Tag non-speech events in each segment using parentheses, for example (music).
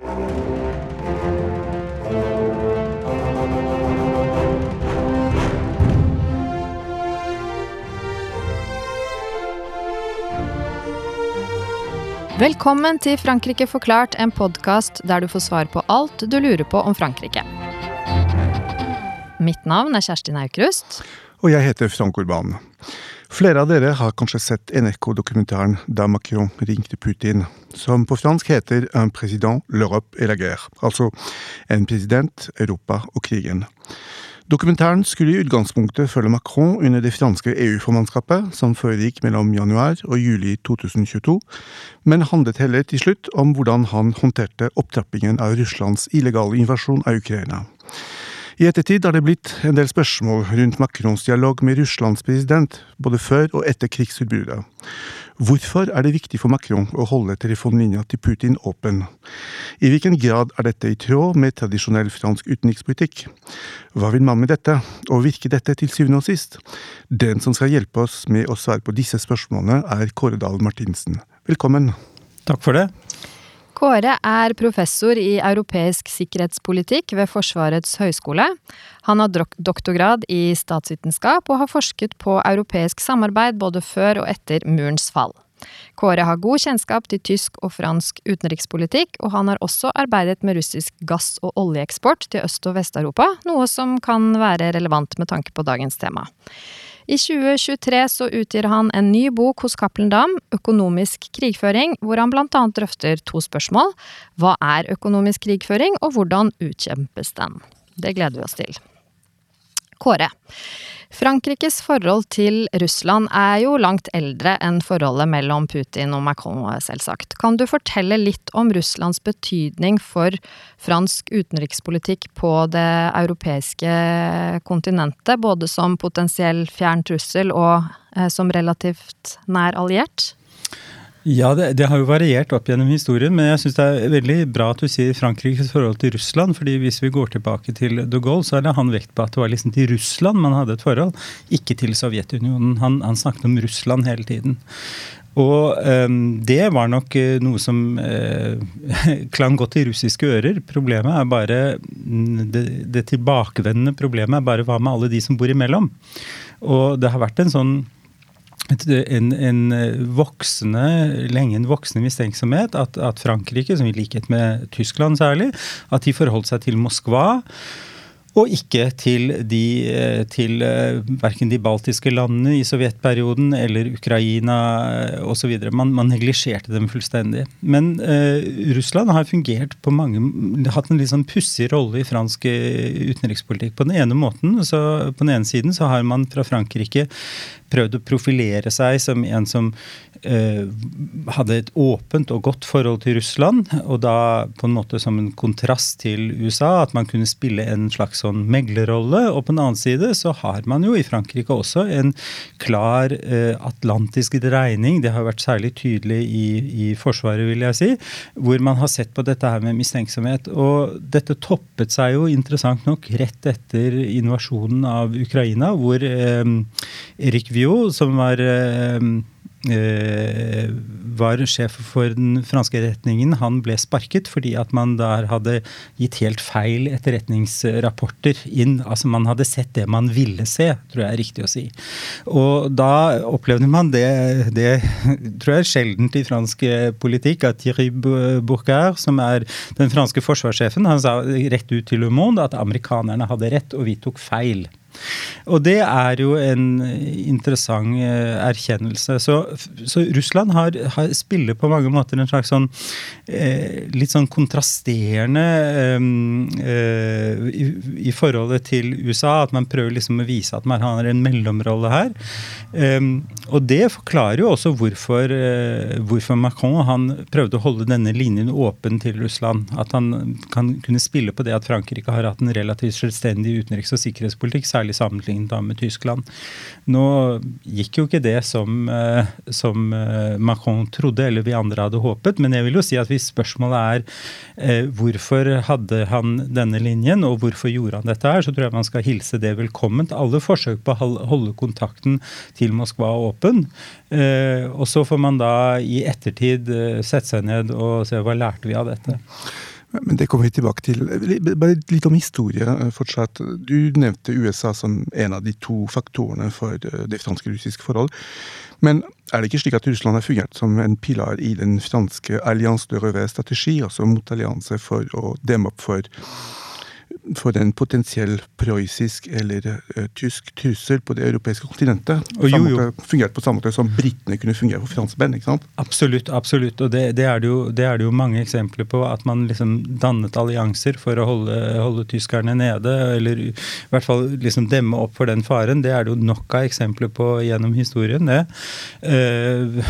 Velkommen til Frankrike forklart, en podkast der du får svar på alt du lurer på om Frankrike. Mitt navn er Kjerstin Aukrust. Og jeg heter Frank Urban. Flere av dere har kanskje sett NRK-dokumentaren Da Macron ringte Putin, som på fransk heter Un président, l'Europe et la guerre. Altså En president, Europa og krigen. Dokumentaren skulle i utgangspunktet følge Macron under det franske EU-formannskapet, som foregikk mellom januar og juli 2022, men handlet heller til slutt om hvordan han håndterte opptrappingen av Russlands illegale invasjon av Ukraina. I ettertid har det blitt en del spørsmål rundt Macrons dialog med Russlands president, både før og etter krigsutbruddet. Hvorfor er det viktig for Macron å holde telefonlinja til Putin åpen? I hvilken grad er dette i tråd med tradisjonell fransk utenrikspolitikk? Hva vil man med dette, og virker dette til syvende og sist? Den som skal hjelpe oss med å svare på disse spørsmålene, er Kåre Dahl Martinsen. Velkommen. Takk for det. Kåre er professor i europeisk sikkerhetspolitikk ved Forsvarets høgskole. Han har doktorgrad i statsvitenskap og har forsket på europeisk samarbeid både før og etter murens fall. Kåre har god kjennskap til tysk og fransk utenrikspolitikk, og han har også arbeidet med russisk gass- og oljeeksport til Øst- og Vest-Europa, noe som kan være relevant med tanke på dagens tema. I 2023 så utgir han en ny bok hos Cappelen Dam, Økonomisk krigføring, hvor han blant annet drøfter to spørsmål. Hva er økonomisk krigføring, og hvordan utkjempes den? Det gleder vi oss til. Kåre. Frankrikes forhold til Russland er jo langt eldre enn forholdet mellom Putin og Macron, selvsagt. Kan du fortelle litt om Russlands betydning for fransk utenrikspolitikk på det europeiske kontinentet, både som potensiell fjern trussel og eh, som relativt nær alliert? Ja, det, det, har jo variert opp gjennom historien, men jeg syns det er veldig bra at du sier Frankrikes forhold til Russland. fordi hvis vi går tilbake til de Gaulle, så hadde han vekt på at det var liksom til Russland man hadde et forhold, ikke til Sovjetunionen. Han, han snakket om Russland hele tiden. Og um, det var nok uh, noe som uh, (laughs) klang godt i russiske ører. Problemet er bare det, det tilbakevendende problemet er bare hva med alle de som bor imellom? Og det har vært en sånn en, en, eh, voksende, lenge en voksende mistenksomhet at, at Frankrike, som i likhet med Tyskland særlig, at de forholdt seg til Moskva og ikke til, de, eh, til eh, verken de baltiske landene i sovjetperioden eller Ukraina osv. Man, man neglisjerte dem fullstendig. Men eh, Russland har fungert på mange hatt en litt sånn pussig rolle i fransk utenrikspolitikk. På den ene måten, så på den ene siden så har man fra Frankrike prøvd å profilere seg som en som eh, hadde et åpent og godt forhold til Russland, og da på en måte som en kontrast til USA, at man kunne spille en slags sånn meglerrolle. Og på den annen side så har man jo i Frankrike også en klar eh, atlantisk dreining. Det har vært særlig tydelig i, i, Forsvaret, vil jeg si, hvor man har sett på dette her med mistenksomhet. Og dette toppet seg jo interessant nok rett etter invasjonen av Ukraina, hvor eh, Erik Vio, som var eh, eh, var sjef for den franske etterretningen, han ble sparket fordi at man der hadde gitt helt feil etterretningsrapporter inn. Altså man hadde sett det man ville se, tror jeg er riktig å si. Og da opplevde man det, det tror jeg sjeldent i fransk politikk, at Thierry Bourcard, som er den franske forsvarssjefen, han sa rett ut til Le Monde at amerikanerne hadde rett og vi tok feil. Og det er jo en interessant eh, erkjennelse. Så, så Russland har, har, spiller på mange måter en slags sånn eh, litt sånn kontrasterende eh, i, i, forholdet til USA. At man prøver liksom å vise at man har en mellomrolle her. Eh, og det forklarer jo også hvorfor, eh, hvorfor Macron han prøvde å holde denne linjen åpen til Russland. At han kan kunne spille på det at Frankrike har hatt en relativt selvstendig utenriks- og sikkerhetspolitikk. særlig særlig sammenlignet med Tyskland. Nå gikk jo ikke det som, eh, som, eh, Macron trodde, eller vi andre hadde håpet. Men jeg vil jo si at hvis spørsmålet er eh, hvorfor hadde han denne linjen, og hvorfor gjorde han dette her, så tror jeg man skal hilse det velkomment. Alle forsøk på å holde kontakten til Moskva åpen. Og så får man da i ettertid sette seg ned og se hva lærte vi av dette. Men det kommer vi tilbake til. Bare litt om historie eh, fortsatt. Du nevnte USA som en av de to faktorene for eh, det fransk-russiske forhold. Men er det ikke slik at Russland har fungert som en pilar i den franske alliance de revers-strategi, altså motallianse for å demme opp for for en potensiell prøyssisk eller uh, tysk trussel på det europeiske kontinentet. Og jo, jo. Fungert på samme måte som britene kunne fungere for franskmenn. ikke sant? Absolutt. absolutt, og det, det, er det, jo, det, er det, jo, mange eksempler på. At man liksom dannet allianser for å holde, holde, tyskerne nede, eller i hvert fall liksom demme opp for den faren. Det er det jo nok av eksempler på gjennom historien. det. Uh,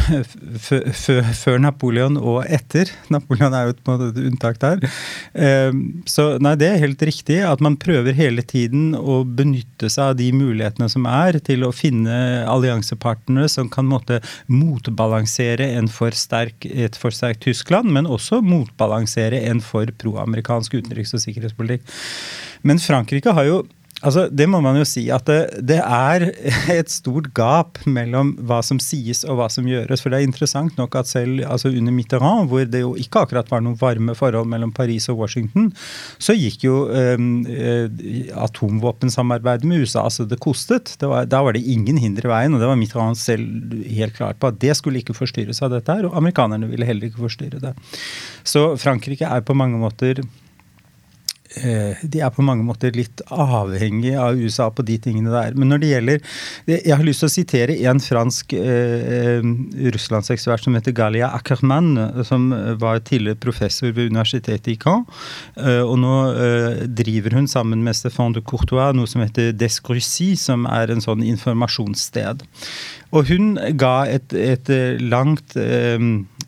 før Napoleon og etter. Napoleon er jo et unntak der. Uh, så nei, det er helt riktig viktig at man prøver hele tiden å benytte seg av de mulighetene som er, til å finne alliansepartnere som kan måtte motbalansere en for sterk, et for sterkt Tyskland, men også motbalansere en for proamerikansk utenriks- og sikkerhetspolitikk. Men Frankrike har jo Altså, Det må man jo si at det, det, er (laughs) et stort gap mellom hva som sies og hva som gjøres. For det er interessant nok at selv altså under Mitterrand, hvor det jo ikke akkurat var noen varme forhold mellom Paris og Washington, så gikk jo ehm, eh, atomvåpensamarbeidet med USA altså det kostet. Det var, da var det ingen hinder i veien, og det var Mitterrand selv helt klart på at det skulle ikke forstyrres av dette her, og amerikanerne ville heller ikke forstyrre det. Så Frankrike er på mange måter de er på mange måter litt avhengig av USA på de tingene der. Men når det gjelder Jeg har lyst til å sitere en fransk eh, eh russlandsekspert som heter Galia Ackermann, som var tidligere professor ved universitetet i Caen. Eh, og nå eh, driver hun sammen med Stéphane de Courtois noe som heter Descrucy, som er en sånn informasjonssted. Og hun ga et, et langt eh,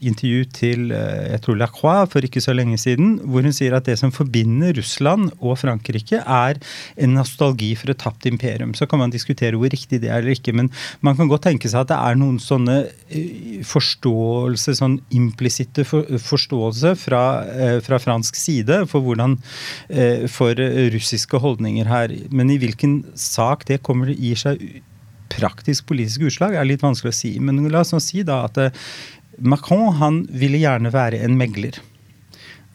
intervju til eh, jeg tror Lacroix for ikke så lenge siden, hvor hun sier at det som forbinder Russland og Frankrike, er en nostalgi for et tapt imperium. Så kan man diskutere hvor riktig det er eller ikke, men man kan godt tenke seg at det er noen sånne eh, forståelse, sånn implisitte forståelse fra, eh, fra, fransk side for hvordan for russiske holdninger her. Men i hvilken sak det kommer gir seg praktisk politiske utslag, er litt vanskelig å si. Men la oss nå si da at Macron han ville gjerne være en megler.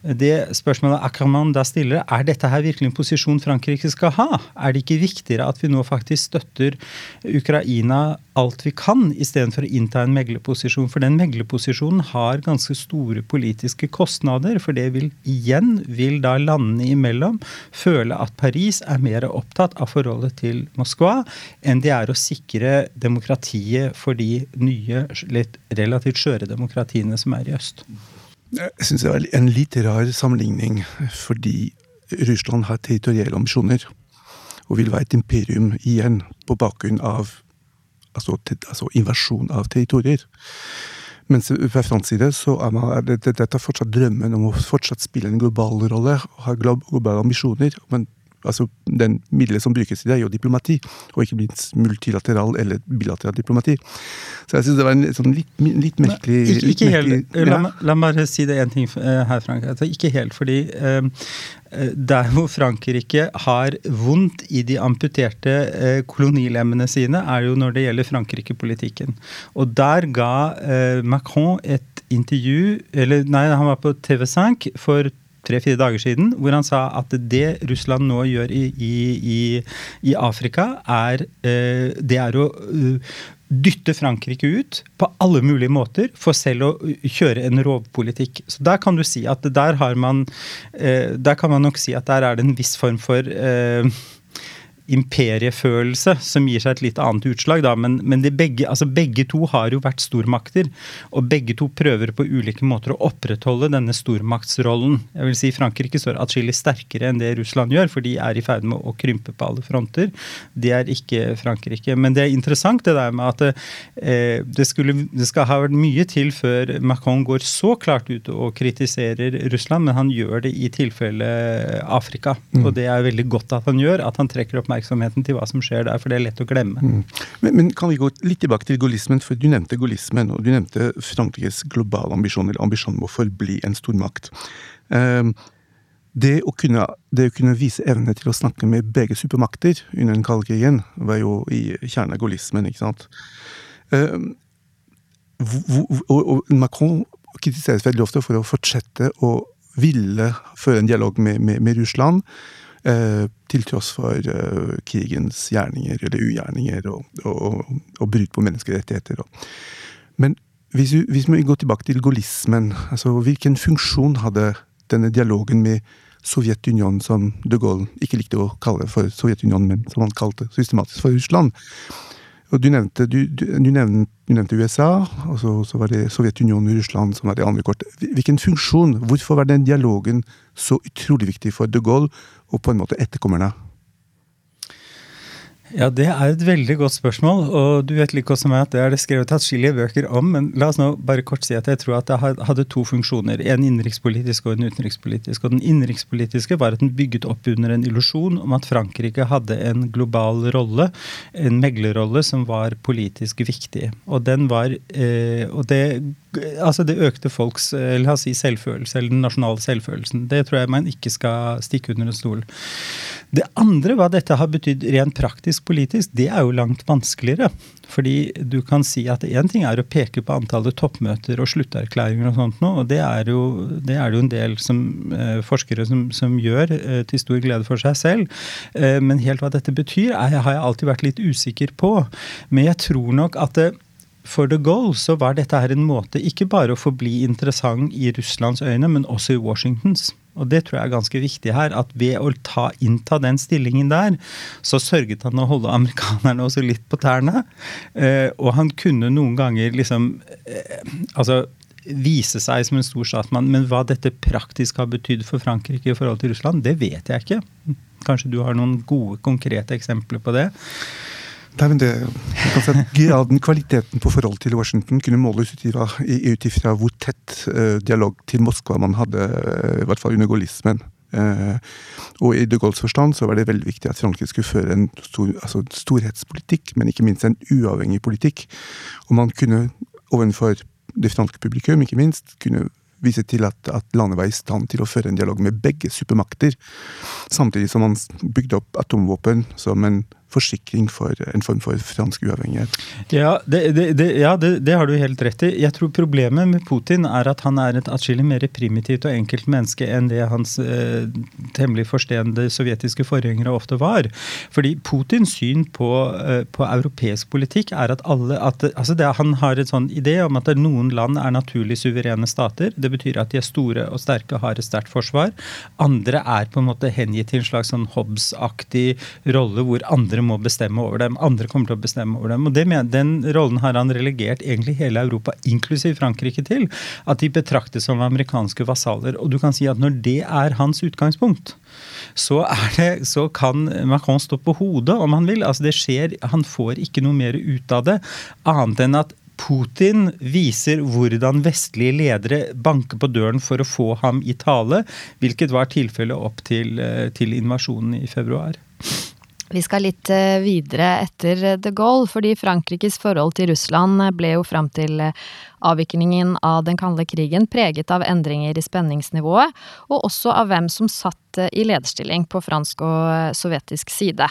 Det spørsmålet Ackermann da stiller, er dette her virkelig en posisjon Frankrike skal ha? Er det ikke viktigere at vi nå faktisk støtter Ukraina alt vi kan, istedenfor å innta en meglerposisjon? For den meglerposisjonen har ganske store politiske kostnader. For det vil igjen, vil da landene imellom føle at Paris er mer opptatt av forholdet til Moskva enn de er å sikre demokratiet for de nye, litt relativt skjøre demokratiene som er i øst. Jeg syns det er en litt rar sammenligning, fordi Russland har territorielle ambisjoner. Og vil være et imperium igjen, på bakgrunn av altså, altså invasjon av territorier. Mens fra fransk side så er, man, er det, fortsatt drømmen om å fortsatt spille en global rolle og ha globale ambisjoner. Men altså den middelet som brukes i det, er jo diplomati, og ikke minst multilateral eller bilateral diplomati. Så jeg syns det var en sånn litt, litt merkelig Nei, Ikke, ikke helt. Merkelig, la, la, meg bare si det én ting eh, her, Frank. Altså, ikke helt, fordi um, der hvor Frankrike har vondt i de amputerte eh, kolonilemmene sine, er jo når det gjelder Frankrike-politikken. Og der ga eh, Macron et intervju eller Nei, han var på TV5 for tre-fire dager siden, hvor han sa at det Russland nå gjør i, i, i Afrika, er, eh, det er å uh, dytte Frankrike ut på alle mulige måter for selv å kjøre en rovpolitikk. Så der kan du si at der har man eh, Der kan man nok si at der er det en viss form for imperiefølelse som gir seg et litt annet utslag. Da. Men, men begge, altså begge, to har jo vært stormakter, og begge to prøver på ulike måter å opprettholde denne stormaktsrollen. Jeg vil si Frankrike står atskillig sterkere enn det Russland gjør, for de er i ferd med å krympe på alle fronter. Det er ikke Frankrike. Men det er interessant det der med at eh, det, skulle, det skal ha vært mye til før Macron går så klart ut og kritiserer Russland, men han gjør det i tilfelle Afrika. Mm. Og det er veldig godt at han gjør, at han trekker oppmerksomhet oppmerksomheten til hva som skjer der, for det er lett å glemme. Mm. Men, men, kan vi gå litt tilbake til gaullismen? For du nevnte gaullismen, og du nevnte Frankrikes globale ambisjon, eller ambisjon om å forbli en stormakt. Um, det å, kunne, det å kunne vise evne til å snakke med begge supermakter under den kalde krigen, var jo i kjernen av gaullismen, ikke sant. Og, og Macron kritiseres veldig ofte for å fortsette å ville føre en dialog med, med, med Russland. Eh, til tross for eh, krigens gjerninger eller ugjerninger og, og, og, brudd på menneskerettigheter. Men hvis, hvis vi går tilbake til gaullismen, altså hvilken funksjon hadde denne dialogen med Sovjetunionen, som de Gaulle ikke likte å kalle for Sovjetunionen, men som han kalte systematisk for Russland? Og du nevnte, du, du, du nevnte, nevnte USA, og så, så, var det Sovjetunionen og Russland som var det andre kortet. Hvilken funksjon, hvorfor var den dialogen så utrolig viktig for de Gaulle og på en måte etterkommerne? Ja, Det er et veldig godt spørsmål, og du vet like godt som meg at det er det skrevet atskillige bøker om. Men la oss nå bare kort si at jeg tror at det hadde to funksjoner. En innenrikspolitisk og en utenrikspolitisk. Og Den innenrikspolitiske var at den bygget opp under en illusjon om at Frankrike hadde en global rolle, en meglerrolle, som var politisk viktig. Og den var eh, og det altså det økte folks la oss si, selvfølelse, eller den nasjonale selvfølelsen. Det tror jeg man ikke skal stikke under en stol. Det andre, hva dette har betydd rent praktisk politisk, det er jo langt vanskeligere. Fordi du kan si at én ting er å peke på antallet toppmøter og slutterklæringer og sånt noe, og det er jo, det er jo en del som, eh, forskere som, som gjør eh, til stor glede for seg selv. Eh, men helt hva dette betyr, er, har jeg alltid vært litt usikker på. Men jeg tror nok at det, for the goal så var dette her en måte ikke bare å forbli interessant i Russlands øyne, men også i Washingtons. Og det tror jeg er ganske viktig her. At ved å ta, innta den stillingen der, så sørget han å holde amerikanerne også litt på tærne. Eh, og han kunne noen ganger liksom eh, Altså vise seg som en stor statsmann. Men hva dette praktisk har betydd for Frankrike i forhold til Russland, det vet jeg ikke. Kanskje du har noen gode, konkrete eksempler på det? Nei, men det, altså, Graden, kvaliteten på forhold til Washington kunne måles ut ifra hvor tett uh, dialog til Moskva man hadde, uh, i hvert fall under gaullismen. Uh, og i de Gaulles forstand så var det veldig viktig at Frankrike skulle føre en stor, altså storhetspolitikk, men ikke minst en uavhengig politikk. Og man kunne overfor det franske publikum, ikke minst, kunne vise til at, at, landet var i stand til å føre en dialog med begge supermakter, samtidig som man bygde opp atomvåpen som en forsikring for en form for fransk uavhengighet. Ja, det, det, det, ja det, har du helt rett i. Jeg tror problemet med Putin er at han er et atskillig mer primitivt og enkelt menneske enn det hans eh, temmelig forstenede sovjetiske forgjengere ofte var. Fordi Putins syn på, eh, på europeisk politikk er at alle at, altså Han har en sånn idé om at noen land er naturlig suverene stater. Det betyr at de er store og sterke og har et sterkt forsvar. Andre er på en måte hengitt til en slags sånn Hobbes-aktig rolle hvor andre andre må bestemme over dem. Andre kommer til å bestemme over dem. Og det, Den rollen har han relegert egentlig hele Europa, inklusiv Frankrike, til. At de betraktes som amerikanske vasaller. Og du kan si at når det er hans utgangspunkt, så, det, så, kan Macron stå på hodet om han vil. Altså det skjer, Han får ikke noe mer ut av det, annet enn at Putin viser hvordan vestlige ledere banker på døren for å få ham i tale, hvilket var tilfellet opp til, eh, til invasjonen i februar. Vi skal litt eh, videre etter de Gaulle, fordi Frankrikes forhold til Russland ble jo fram til eh, avviklingen av den kalde krigen preget av endringer i spenningsnivået, og også av hvem som satt i lederstilling på fransk og sovjetisk side.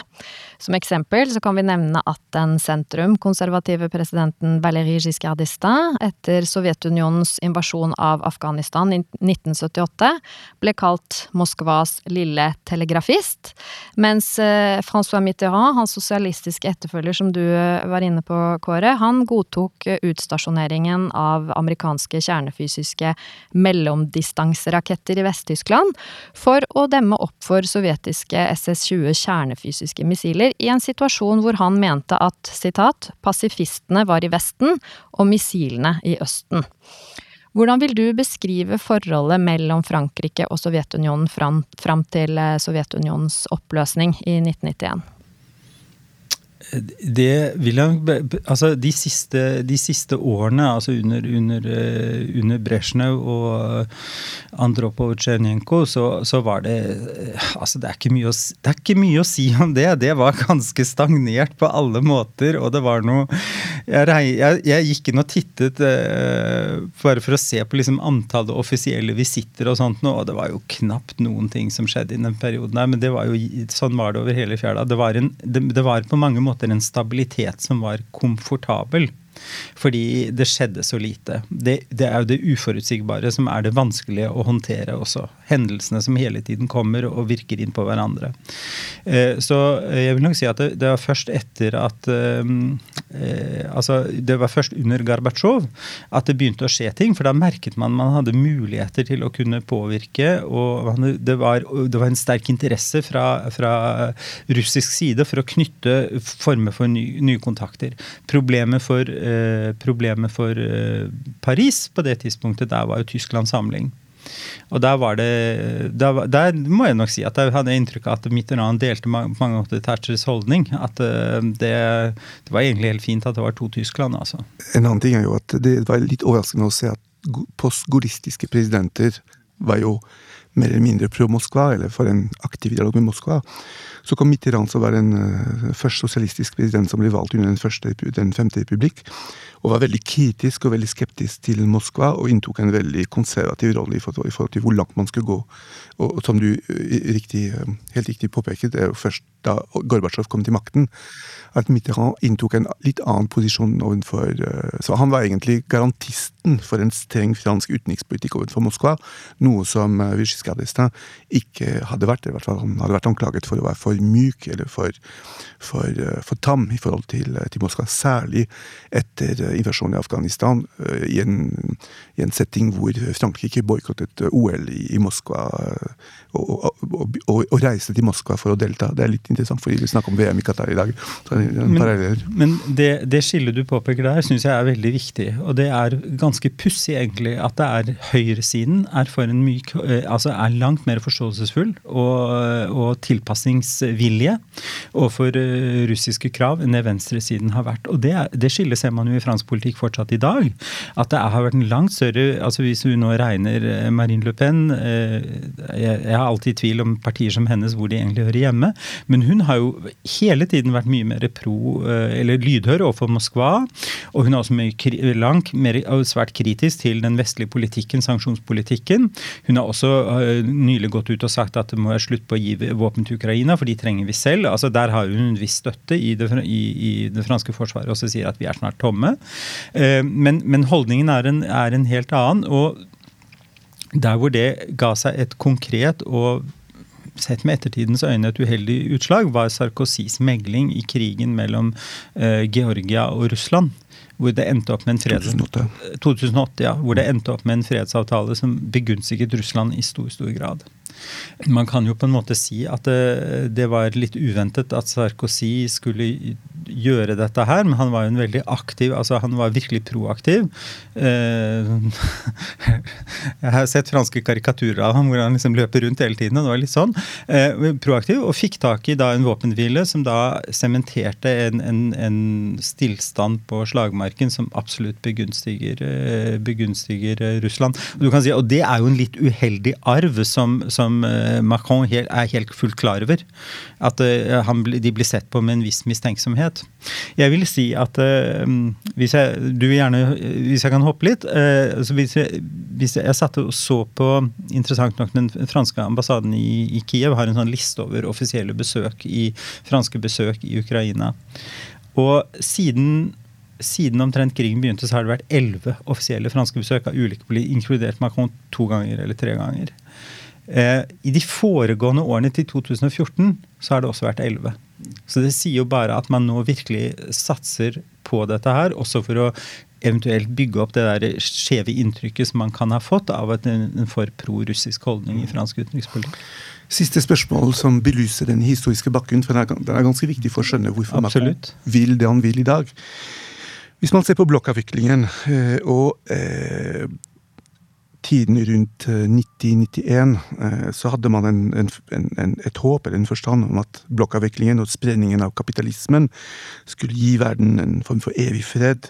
Som eksempel så kan vi nevne at den sentrum-konservative presidenten Valéry Giscard etter Sovjetunionens invasjon av Afghanistan i 1978 ble kalt Moskvas lille telegrafist, mens eh, François Mitterrand, hans sosialistiske etterfølger som du var inne på, Kåre, han godtok utstasjoneringen av amerikanske kjernefysiske mellomdistanseraketter i Vest-Tyskland for å demme opp for sovjetiske SS-20 kjernefysiske missiler i en situasjon hvor han mente at citat, pasifistene var i Vesten og missilene i Østen. Hvordan vil du beskrive forholdet mellom Frankrike og Sovjetunionen fram, fram til eh, Sovjetunionens oppløsning i 1991? Det jeg Altså, de siste, de siste årene, altså under, under, eh, under Brezjnev og eh, Andropov-Tsjernenko, så, så, var det eh, Altså, det er, ikke mye å, det er ikke mye å si om det. Det var ganske stagnert på alle måter, og det var noe Jeg, jeg, jeg gikk inn og tittet uh, bare for å se på liksom antallet offisielle visitter og sånt, og det var jo knapt noen ting som skjedde i den perioden men det var jo, sånn var det over hele fjæra. Det, det, det var på mange måter måter en stabilitet som var komfortabel. Fordi det skjedde så lite. Det, det, er jo det uforutsigbare som er det vanskelige å håndtere også. Hendelsene som hele tiden kommer og virker inn på hverandre. Eh, så jeg vil nok si at det, det var først etter at eh, Altså, det var først under Gorbatsjov at det begynte å skje ting. For da merket man man hadde muligheter til å kunne påvirke. Og det var, det var en sterk interesse fra, fra russisk side for å knytte former for ny, nye kontakter. Problemet for Eh, problemet for eh, Paris på det tidspunktet, der var jo Tyskland samling. Og der var det der, der, må jeg nok si at jeg hadde inntrykk av at Mitterrand delte på mange måter Thatchers holdning. At eh, det, det, var egentlig helt fint at det var to Tyskland, altså. En annen ting er jo at det var litt overraskende å se at postgodistiske presidenter var jo mer eller mindre pro-Moskva, eller for en aktiv dialog med Moskva. Så kom Mitterrand, som var en uh, først sosialistisk president som ble valgt under den, første, den femte republikk, og var veldig kritisk og veldig skeptisk til Moskva, og inntok en veldig konservativ rolle i forhold, i forhold til hvor langt man skulle gå. Og, og som du eh, riktig, eh, helt riktig påpeket, det er jo først da Gorbatsjov kom til makten, at Mitterrand inntok en litt annen posisjon overfor Så han var egentlig garantisten for en streng fransk utenrikspolitikk overfor Moskva, noe som Vichy Giscard ikke hadde vært. I hvert fall han hadde vært anklaget for å være for myk eller for, for, eh, for tam i forhold til, eh, til, Moskva. Særlig etter eh, invasjonen i Afghanistan, i en, i en setting hvor Frankrike boikottet OL i, i Moskva. Og, og, og, og, reiste til Moskva for å delta. Det er litt interessant, fordi vi snakker om VM i Qatar i dag. men, men det, det, skillet du påpeker der, syns jeg er veldig viktig. Og det er ganske pussig, egentlig, at det er høyresiden er myk Altså er langt mer forståelsesfull og, og tilpasnings vilje overfor uh, russiske krav enn det venstresiden har vært. Og det, det skillet ser man jo i fransk politikk fortsatt i dag. At det har vært en langt større altså Hvis hun nå regner uh, Marine Le Pen jeg, jeg, har alltid i tvil om partier som hennes hvor de egentlig hører hjemme. Men hun har jo hele tiden vært mye mer pro, eller lydhør overfor Moskva. Og hun er også mye langt mer, svært kritisk til den vestlige politikken, sanksjonspolitikken. Hun har også nylig gått ut og sagt at det må være slutt på å gi våpen til Ukraina. for de trenger vi selv. Altså Der har hun en viss støtte i det, i, i det franske forsvaret og sier at vi er snart tomme. Eh, men, men holdningen er en, er en helt annen. og der hvor det ga seg et konkret og sett med ettertidens øyne et uheldig utslag, var Sarkozys megling i krigen mellom uh, Georgia og Russland. Hvor det endte opp med en freds... 2008. 2008, ja, hvor det endte opp med en fredsavtale som begunstiget Russland i stor, stor grad. Man kan jo på en måte si at det, det, var litt uventet at Sarkozy skulle gjøre dette her, men han var jo en veldig aktiv altså Han var virkelig proaktiv. Eh, (laughs) jeg har sett franske karikaturer av ham hvor han liksom løper rundt hele tiden. og det var litt sånn, eh, Proaktiv, og fikk tak i da en våpenhvile som da sementerte en, en, en stillstand på slagmarken som absolutt begunstiger, eh, begunstiger Russland. Og, si, og det er jo en litt uheldig arv som, som Macron er helt fullt klar over. At han, de blir sett på med en viss mistenksomhet. Jeg vil si at uh, hvis jeg, du gjerne, hvis jeg kan hoppe litt så hvis jeg, hvis jeg satte og så på interessant nok Den franske ambassaden i, i Kiev har en sånn liste over offisielle besøk i franske besøk i Ukraina. Og siden siden omtrent krigen begynte, så har det vært elleve offisielle franske besøk av ulike politikere, inkludert Macron to ganger eller tre ganger. Eh, I de foregående årene til 2014 så har det også vært 11. Så det sier jo bare at man nå virkelig satser på dette her, også for å eventuelt bygge opp det der skjeve inntrykket som man kan ha fått av en for pro-russisk holdning i fransk utenrikspolitikk. Siste spørsmål som belyser den historiske bakgrunnen, for den er ganske viktig for å skjønne hvorfor Absolutt. man vil det han vil i dag. Hvis man ser på blokkavviklingen eh, og eh, tiden rundt 90-91 eh, eh, så hadde man en, en, en, et håp eller en forstand om at blokkavviklingen og spredningen av kapitalismen skulle gi verden en form for evig fred,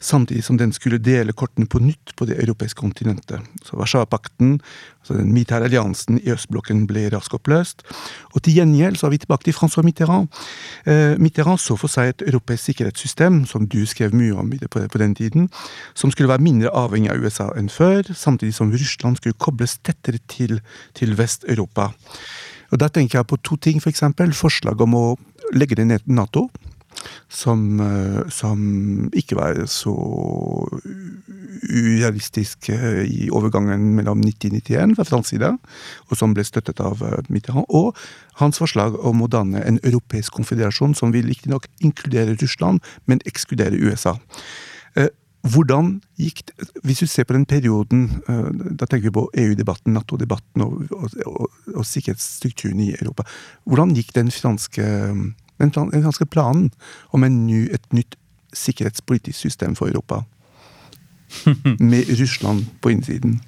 samtidig som den skulle dele kortene på nytt på det europeiske kontinentet. Så Warszawapakten så den militære alliansen i østblokken ble raskt oppløst. Og til gjengjeld så er vi tilbake til Francois Mitterrand. Eh, Mitterrand så for seg et europeisk sikkerhetssystem, som du skrev mye om på, den tiden, som skulle være mindre avhengig av USA enn før, samtidig som Russland skulle kobles tettere til, til Vest-Europa. Og Da tenker jeg på to ting, f.eks. For forslag om å legge ned Nato. Som, som ikke var så urealistisk i overgangen mellom 1991 fra fransk side, og som ble støttet av Mitterrand, og hans forslag om å danne en europeisk konfederasjon som vil riktignok inkludere Russland, men ekskludere USA. Hvordan gikk det, Hvis du ser på den perioden, da tenker vi på EU-debatten, Nato-debatten og, og, og, og, sikkerhetsstrukturen i Europa. Hvordan gikk den franske den, den ganske planen om ny, et nytt sikkerhetspolitisk system for Europa. (laughs) Med Russland på innsiden.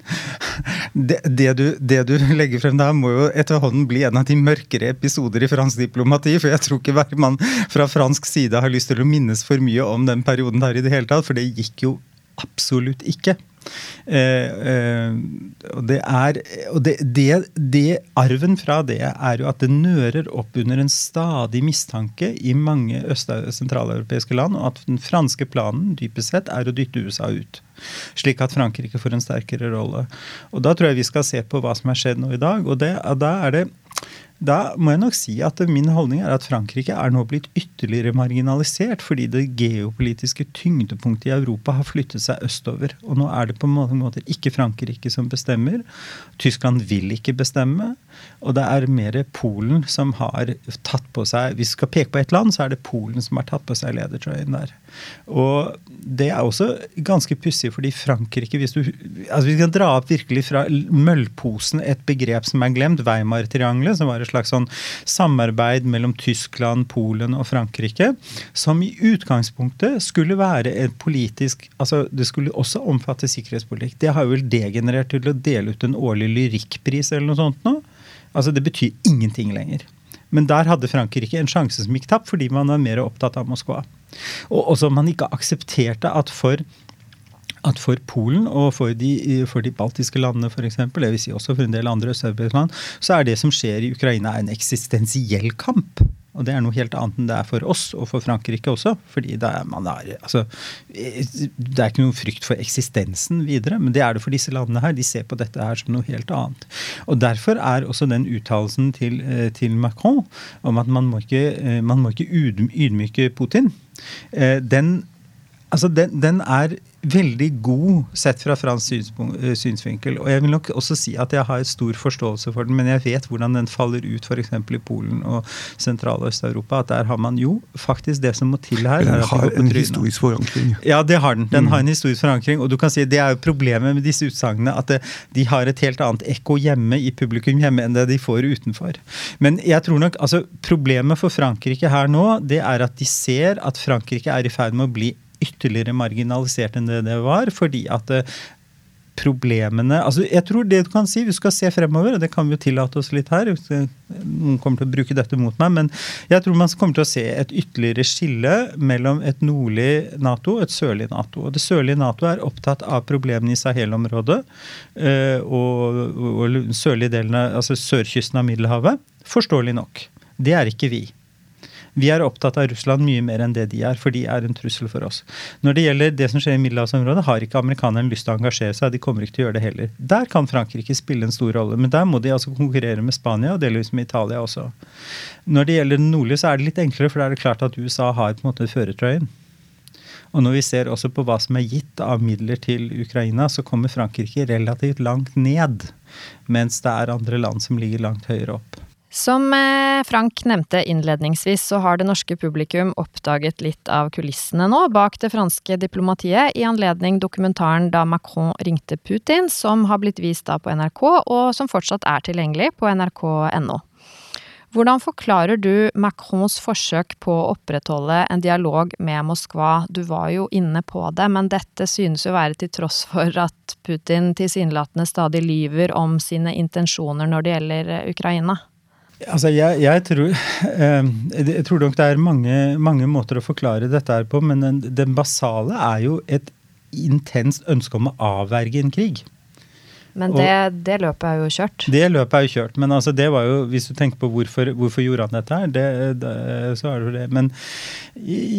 Det, det, du, det, du, legger frem der, må jo etterhånden bli en av de mørkere episoder i fransk diplomati. For jeg tror ikke hver mann fra fransk side har lyst til å minnes for mye om den perioden der i det hele tatt. For det gikk jo absolutt ikke. Eh, eh, og det er og det, det, det, Arven fra det er jo at det nører opp under en stadig mistanke i mange øst- og sentraleuropeiske land, og at den franske planen dypest sett er å dytte USA ut. Slik at Frankrike får en sterkere rolle. Og Da tror jeg vi skal se på hva som er skjedd nå i dag. og det, da er det da må jeg nok si at min holdning er at Frankrike er nå blitt ytterligere marginalisert fordi det geopolitiske tyngdepunktet i Europa har flyttet seg østover. Og nå er det på mange måter ikke Frankrike som bestemmer. Tyskland vil ikke bestemme. Og det er mer Polen som har tatt på seg Hvis vi skal peke på ett land, så er det Polen som har tatt på seg ledertrøyen der. Og det er også ganske pussig, fordi Frankrike hvis du, altså Vi kan dra opp virkelig fra møllposen et begrep som er glemt, Weimar-triangelet, som var et slags sånn samarbeid mellom Tyskland, Polen og Frankrike, som i utgangspunktet skulle være et politisk altså Det skulle også omfatte sikkerhetspolitikk. Det har jo vel degenerert til å dele ut en årlig lyrikkpris eller noe sånt nå. Altså Det betyr ingenting lenger. Men der hadde Frankrike en sjanse som gikk tapt, fordi man var mer opptatt av Moskva. Og også man ikke aksepterte at for at for Polen og for de, for de baltiske landene f.eks., dvs. Si også for en del andre østeuropeiske land, så er det som skjer i Ukraina en eksistensiell kamp. Og det er noe helt annet enn det er for oss og for Frankrike også. fordi det er, er, altså, det er ikke noen frykt for eksistensen videre, men det er det for disse landene her. De ser på dette her som noe helt annet. Og Derfor er også den uttalelsen til, eh, til, Macron om at man må ikke, eh, man må ikke ydmyke Putin, eh, den, altså den, den er veldig god sett fra fransk eh, synsvinkel. Og jeg vil nok også si at jeg har stor forståelse for den, men jeg vet hvordan den faller ut f.eks. i Polen og Sentral- og Øst-Europa. At der har man jo faktisk det som må til her. Den har en historisk forankring. Ja, det har den. Den mm. har en historisk forankring. Og du kan si det er jo problemet med disse utsagnene, at det, de har et helt annet ekko hjemme i publikum hjemme enn det de får utenfor. Men jeg tror nok, altså problemet for Frankrike her nå, det er at de ser at Frankrike er i ferd med å bli ytterligere marginalisert enn det det var. fordi at eh, problemene altså jeg tror det du kan si, Vi skal se fremover, og det kan vi jo tillate oss litt her. Noen kommer til å bruke dette mot meg, men jeg tror man kommer til å se et ytterligere skille mellom et nordlig Nato og et sørlig Nato. Og Det sørlige Nato er opptatt av problemene i Sahel-området eh, og, og, sørlige delen av, altså sørkysten av Middelhavet. Forståelig nok. Det er ikke vi. Vi er opptatt av Russland mye mer enn det de er, for de er en trussel for oss. Når det gjelder det som skjer i middelhavsområdet, har ikke amerikanerne lyst til å engasjere seg. De kommer ikke til å gjøre det heller. Der kan Frankrike spille en stor rolle, men der må de altså konkurrere med Spania og delvis med Italia også. Når det gjelder den nordlige, så er det litt enklere, for da er det klart at USA har på en måte førertrøyen. Og når vi ser også på hva som er gitt av midler til Ukraina, så kommer Frankrike relativt langt ned, mens det er andre land som ligger langt høyere opp. Som eh, Frank nevnte innledningsvis, så har det norske publikum oppdaget litt av kulissene nå bak det franske diplomatiet i anledning dokumentaren Da Macron ringte Putin, som har blitt vist da på NRK, og som fortsatt er tilgjengelig på nrk.no. Hvordan forklarer du Macrons forsøk på å opprettholde en dialog med Moskva? Du var jo inne på det, men dette synes jo være til tross for at Putin tilsynelatende stadig lyver om sine intensjoner når det gjelder Ukraina. Altså, jeg, jeg, tror, eh, jeg, tror, nok det er mange, mange, måter å forklare dette her på, men den, den, basale er jo et intenst ønske om å avverge en krig. Men det, det, løpet er jo kjørt? Det løpet er jo kjørt. Men altså, det var jo, hvis du tenker på hvorfor, hvorfor gjorde han dette her, det, det, så er det jo det. Men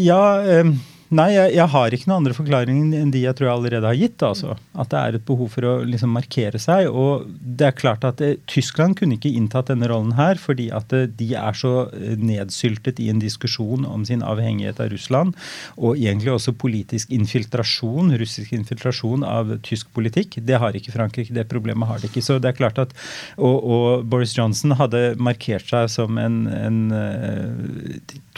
ja eh, Nei, jeg, jeg, har ikke noen andre forklaringer enn de jeg tror jeg allerede har gitt. altså. At det er et behov for å liksom markere seg. Og det er klart at eh, Tyskland kunne ikke inntatt denne rollen her, fordi at eh, de er så eh, nedsyltet i en diskusjon om sin avhengighet av Russland, og egentlig også politisk infiltrasjon, russisk infiltrasjon av tysk politikk. Det har ikke Frankrike. Det problemet har de ikke. Så det er klart at, Og, og Boris Johnson hadde markert seg som en, en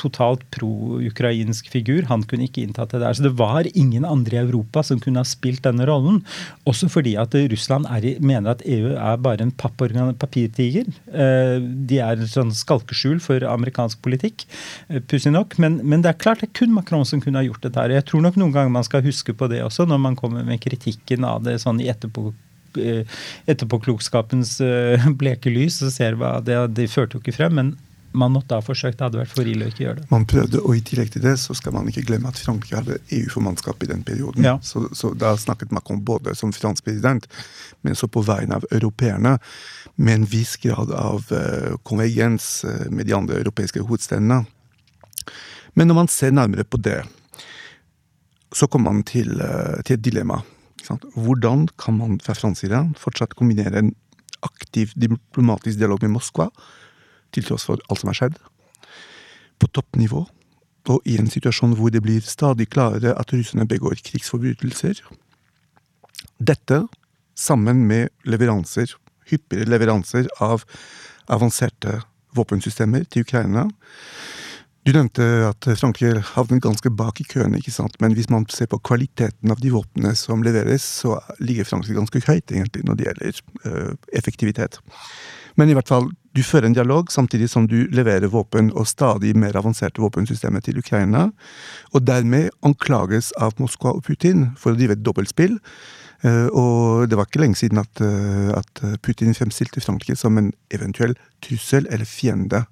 totalt pro-ukrainsk figur. Han kunne ikke inntatt det der. Så det var ingen andre i Europa som kunne ha spilt denne rollen. Også fordi at Russland er, mener at EU er bare en papirtiger. Eh, de er en sånn skalkeskjul for amerikansk politikk, eh, pussig nok. Men, men, det er klart det er kun Macron som kunne ha gjort dette. her. Jeg tror nok noen ganger man skal huske på det også, når man kommer med kritikken av det sånn i etterpå eh, etterpåklokskapens (laughs) bleke lys, så ser hva det, det førte jo ikke frem. Men man måtte ha forsøkt. Det hadde vært for ille å ikke gjøre det. Man prøvde, og i tillegg til det så skal man ikke glemme at Frankrike hadde EU-formannskap i den perioden. Ja. Så, så, da snakket Macron både som fransk president, men også på vegne av europeerne, med en viss grad av uh, konvergens uh, med de andre europeiske hovedstedene. Men når man ser nærmere på det, så kommer man til, uh, til et dilemma. Hvordan kan man fra fransk side fortsatt kombinere en aktiv diplomatisk dialog med Moskva til tross for alt som har skjedd. På toppnivå, og i en situasjon hvor det blir stadig klarere at russerne begår krigsforbrytelser. Dette, sammen med leveranser, hyppigere leveranser av avanserte våpensystemer til Ukraina. Du nevnte at Frankrike havner ganske bak i køene, ikke sant? men hvis man ser på kvaliteten av de våpnene som leveres, så ligger Frankrike ganske høyt egentlig når det gjelder ø, effektivitet. Men i hvert fall, du fører en dialog samtidig som du leverer våpen og stadig mer avanserte våpensystemer til Ukraina, og dermed anklages av Moskva og Putin for å drive et dobbeltspill. Eh, og det var ikke lenge siden at, eh, at Putin fremstilte Frankrike som en eventuell trussel eller fiende.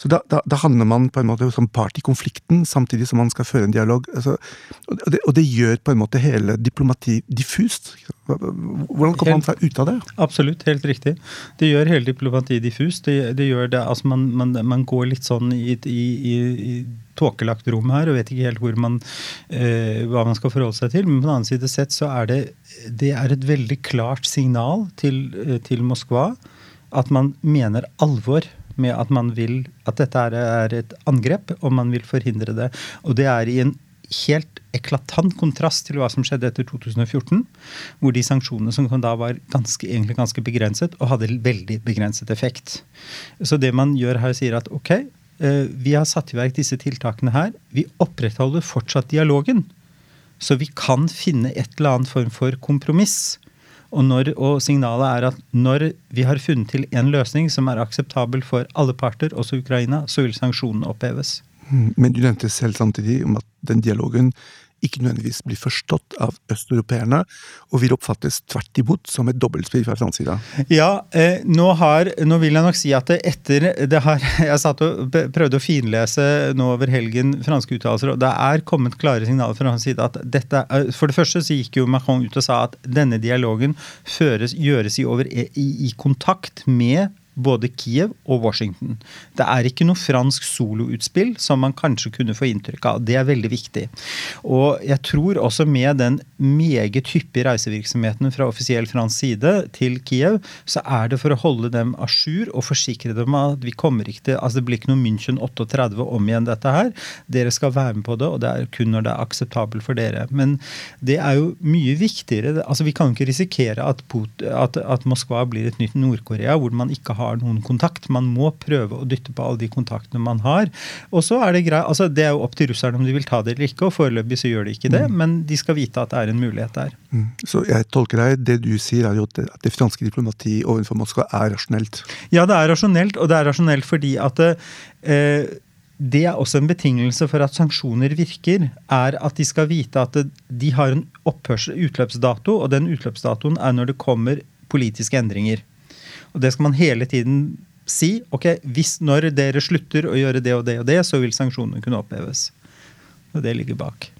Så da, da, da, handler man på en måte som part i konflikten, samtidig som man skal føre en dialog. Altså, og, det, og, det, gjør på en måte hele diplomati diffust. Hvordan kommer man seg ut av det? Absolutt, helt riktig. Det gjør hele diplomati diffust. Det, det gjør det, altså man, man, man, går litt sånn i, i, i, i tåkelagt rom her og vet ikke helt hvor man, eh, hva man skal forholde seg til. Men på den annen side sett så er det, det er et veldig klart signal til, eh, til Moskva at man mener alvor med at man vil at dette er et angrep, og man vil forhindre det. Og det er i en helt eklatant kontrast til hva som skjedde etter 2014, hvor de sanksjonene som kom da var ganske, egentlig ganske begrenset og hadde veldig begrenset effekt. Så det man gjør her, sier at ok, eh, vi har satt i verk disse tiltakene her. Vi opprettholder fortsatt dialogen. Så vi kan finne et eller annet form for kompromiss. Og, når, og, signalet er at når vi har funnet til en løsning som er akseptabel for alle parter, også Ukraina, så vil sanksjonene oppheves. Mm, men du nevnte selv samtidig om at den dialogen ikke nødvendigvis blir forstått av østeuropeerne, og vil oppfattes tvert imot som et dobbeltspill fra fransk side. Ja, eh, nå, har, nå, vil jeg nok si at etter det har, (laughs) Jeg satt og prøvde å finlese nå over helgen franske uttalelser, og det er kommet klare signaler fra hans side at dette For det første så gikk jo Macron ut og sa at denne dialogen føres, gjøres i, over, i, i kontakt med både Kiev og Washington. Det er ikke noe fransk soloutspill som man kanskje kunne få inntrykk av. Det er veldig viktig. Og jeg tror også med den meget hyppige reisevirksomheten fra offisiell fransk side til Kiev, så er det for å holde dem a jour og forsikre dem at vi kommer ikke til altså Det blir ikke noe München 38 om igjen, dette her. Dere skal være med på det, og det er kun når det er akseptabelt for dere. Men det er jo mye viktigere altså Vi kan ikke risikere at, at, at Moskva blir et nytt Nord-Korea, hvor man ikke har har noen kontakt. Man må prøve å dytte på alle de kontaktene man har. Og så er Det greit, altså det er jo opp til russerne om de vil ta det eller ikke, og foreløpig så gjør de ikke det. Mm. Men de skal vite at det er en mulighet der. Mm. Så jeg tolker deg, det du sier er jo at det franske diplomatiet overfor Moskva er rasjonelt? Ja, det er rasjonelt, og det er rasjonelt fordi at eh, det er også en betingelse for at sanksjoner virker, er at de skal vite at de har en utløpsdato, og den utløpsdatoen er når det kommer politiske endringer. Og det skal man hele tiden si. Ok, hvis når dere slutter å gjøre det og det og det, så vil sanksjonene kunne oppheves. Og det ligger bak.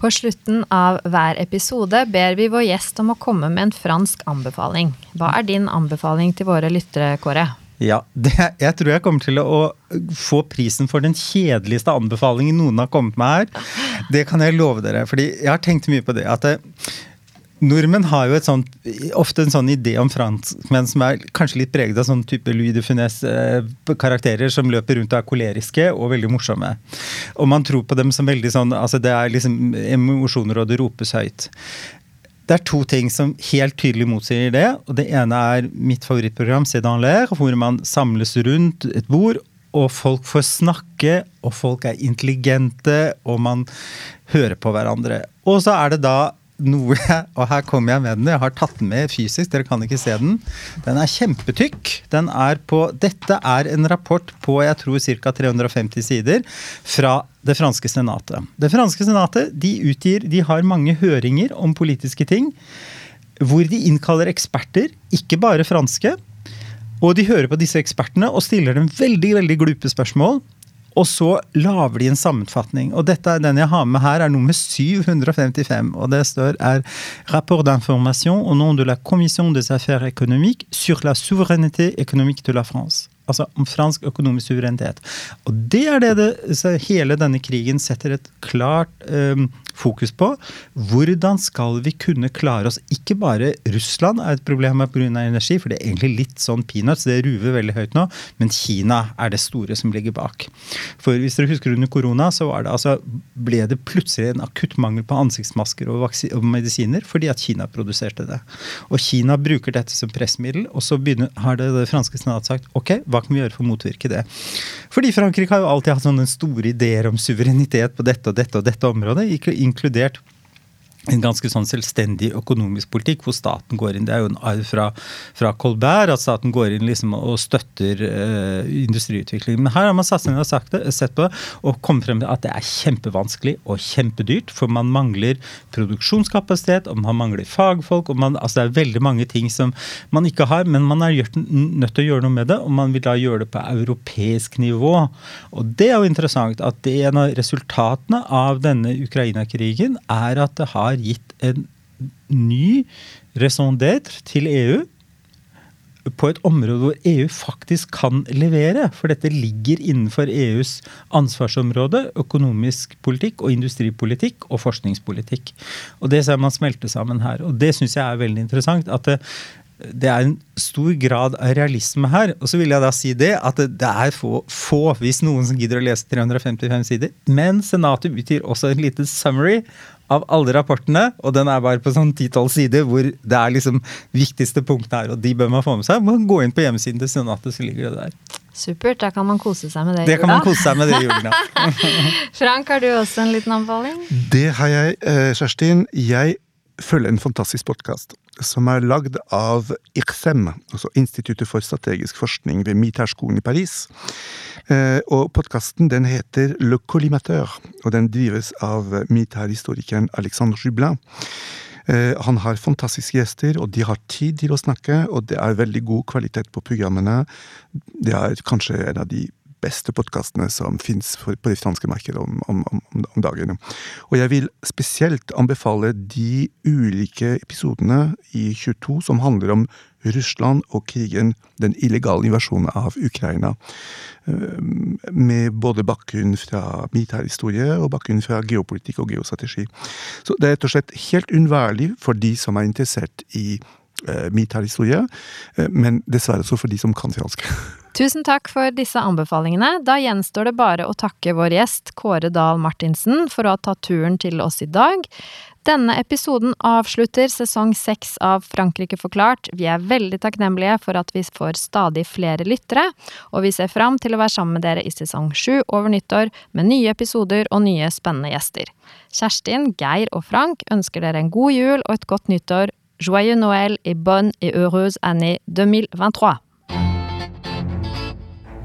På slutten av hver episode ber vi vår gjest om å komme med en fransk anbefaling. Hva er din anbefaling til våre lyttere, Kåre? Ja, det, jeg tror jeg kommer til å få prisen for den kjedeligste anbefalingen noen har kommet med her. Det kan jeg love dere. fordi jeg har tenkt mye på det. at det, Nordmenn har jo sånt, ofte en sånn idé om franskmenn som er kanskje litt preget av sånn type Louis de Funès-karakterer eh, som løper rundt og er koleriske og veldig morsomme. Og man tror på dem som veldig sånn altså Det er liksom emosjoner, og det ropes høyt. Det er to ting som helt tydelig motsier det. og Det ene er mitt favorittprogram, C'est dans l'air, hvor man samles rundt et bord, og folk får snakke, og folk er intelligente, og man hører på hverandre. Og så er det da noe Og her kommer jeg med den. Jeg har tatt den med fysisk, dere kan ikke se den. Den er kjempetykk. Den er på Dette er en rapport på jeg tror ca. 350 sider fra det franske senatet. Det franske senatet de utgir De har mange høringer om politiske ting. Hvor de innkaller eksperter, ikke bare franske. Og de hører på disse ekspertene og stiller dem veldig veldig glupe spørsmål. Og så lager de en sammenfatning. Og dette er den jeg har med her, er nummer 755. Og det står er Rapport d'information au nom de la Commission des affaires économiques sur la souveraineté économique de la France altså om fransk økonomisk suverenitet. Og det er det, det hele denne krigen setter et klart um, fokus på. Hvordan skal vi kunne klare oss Ikke bare Russland er et problem pga. energi, for det er egentlig litt sånn peanuts, det ruver veldig høyt nå, men Kina er det store som ligger bak. For hvis dere husker under korona, så det, altså, ble det plutselig en akutt mangel på ansiktsmasker og, og, medisiner fordi at Kina produserte det. Og Kina bruker dette som pressmiddel, og så begynner, har det, det franske senat sagt ok, hva kan vi gjøre for å motvirke det? Fordi Frankrike har jo alltid hatt sånne store ideer om suverenitet på dette og dette og dette området, inkludert en ganske sånn selvstendig økonomisk politikk hvor staten går inn. Det er jo en arv fra, fra, Colbert at staten går inn liksom og støtter uh, industriutviklingen. Men her har man det, sett på det og kommet frem til at det er kjempevanskelig og kjempedyrt. For man mangler produksjonskapasitet, og man mangler fagfolk. og man, altså Det er veldig mange ting som man ikke har, men man er nødt til å gjøre noe med det. Og man vil da gjøre det på europeisk nivå. Og det er jo interessant at det en av resultatene av denne Ukraina-krigen er at det har har gitt en ny raison d'être til EU på et område hvor EU faktisk kan levere. For dette ligger innenfor EUs ansvarsområde. Økonomisk politikk og industripolitikk og forskningspolitikk. Og det ser man smelte sammen her. Og det syns jeg er veldig interessant. at det, det er en stor grad av realisme her. Og så vil jeg da si det at det er få, få hvis noen som gidder å lese 355 sider. Men Senatet utgir også en liten summary av alle rapportene, og den er bare på sånn 10-12 sider, hvor det er liksom viktigste punktene her, og de bør man få med seg. Man gå inn på hjemmesiden til Senatet, så ligger det der. Supert. Da kan man kose seg med det i jula. Det kan man kose seg med det i jula. (laughs) Frank, har du også en liten anbefaling? Det har jeg, eh, Kjerstin. Jeg følger en fantastisk podkast som er lagd av IRSEM, altså Instituttet for strategisk forskning ved Militærskolen i Paris. Eh, og podkasten den heter Le Collimateur, og den drives av militærhistorikeren Alexandre Jublin. Eh, han har fantastiske gjester, og de har tid til å snakke, og det er veldig god kvalitet på programmene. Det er kanskje en av de beste podkastene som fins på det franske markedet om, om, om, om, dagen. Og jeg vil spesielt anbefale de ulike episodene i 22 som handler om Russland og krigen, den illegale invasjonen av Ukraina. Eh, med både bakgrunn fra militærhistorie og bakgrunn fra geopolitikk og geostrategi. Så det er rett og slett helt unnværlig for de som er interessert i eh, militærhistorie, eh, men dessverre også for de som kan fransk. (laughs) Tusen takk for disse anbefalingene. Da gjenstår det bare å takke vår gjest Kåre Dahl Martinsen for å ha tatt turen til oss i dag. Denne episoden avslutter sesong seks av Frankrike forklart. Vi er veldig takknemlige for at vi får stadig flere lyttere, og vi ser fram til å være sammen med dere i sesong sju over nyttår med nye episoder og nye spennende gjester. Kjerstin, Geir og Frank ønsker dere en god jul og et godt nyttår. Joyeux Noël et bonne et heureuse année 2023!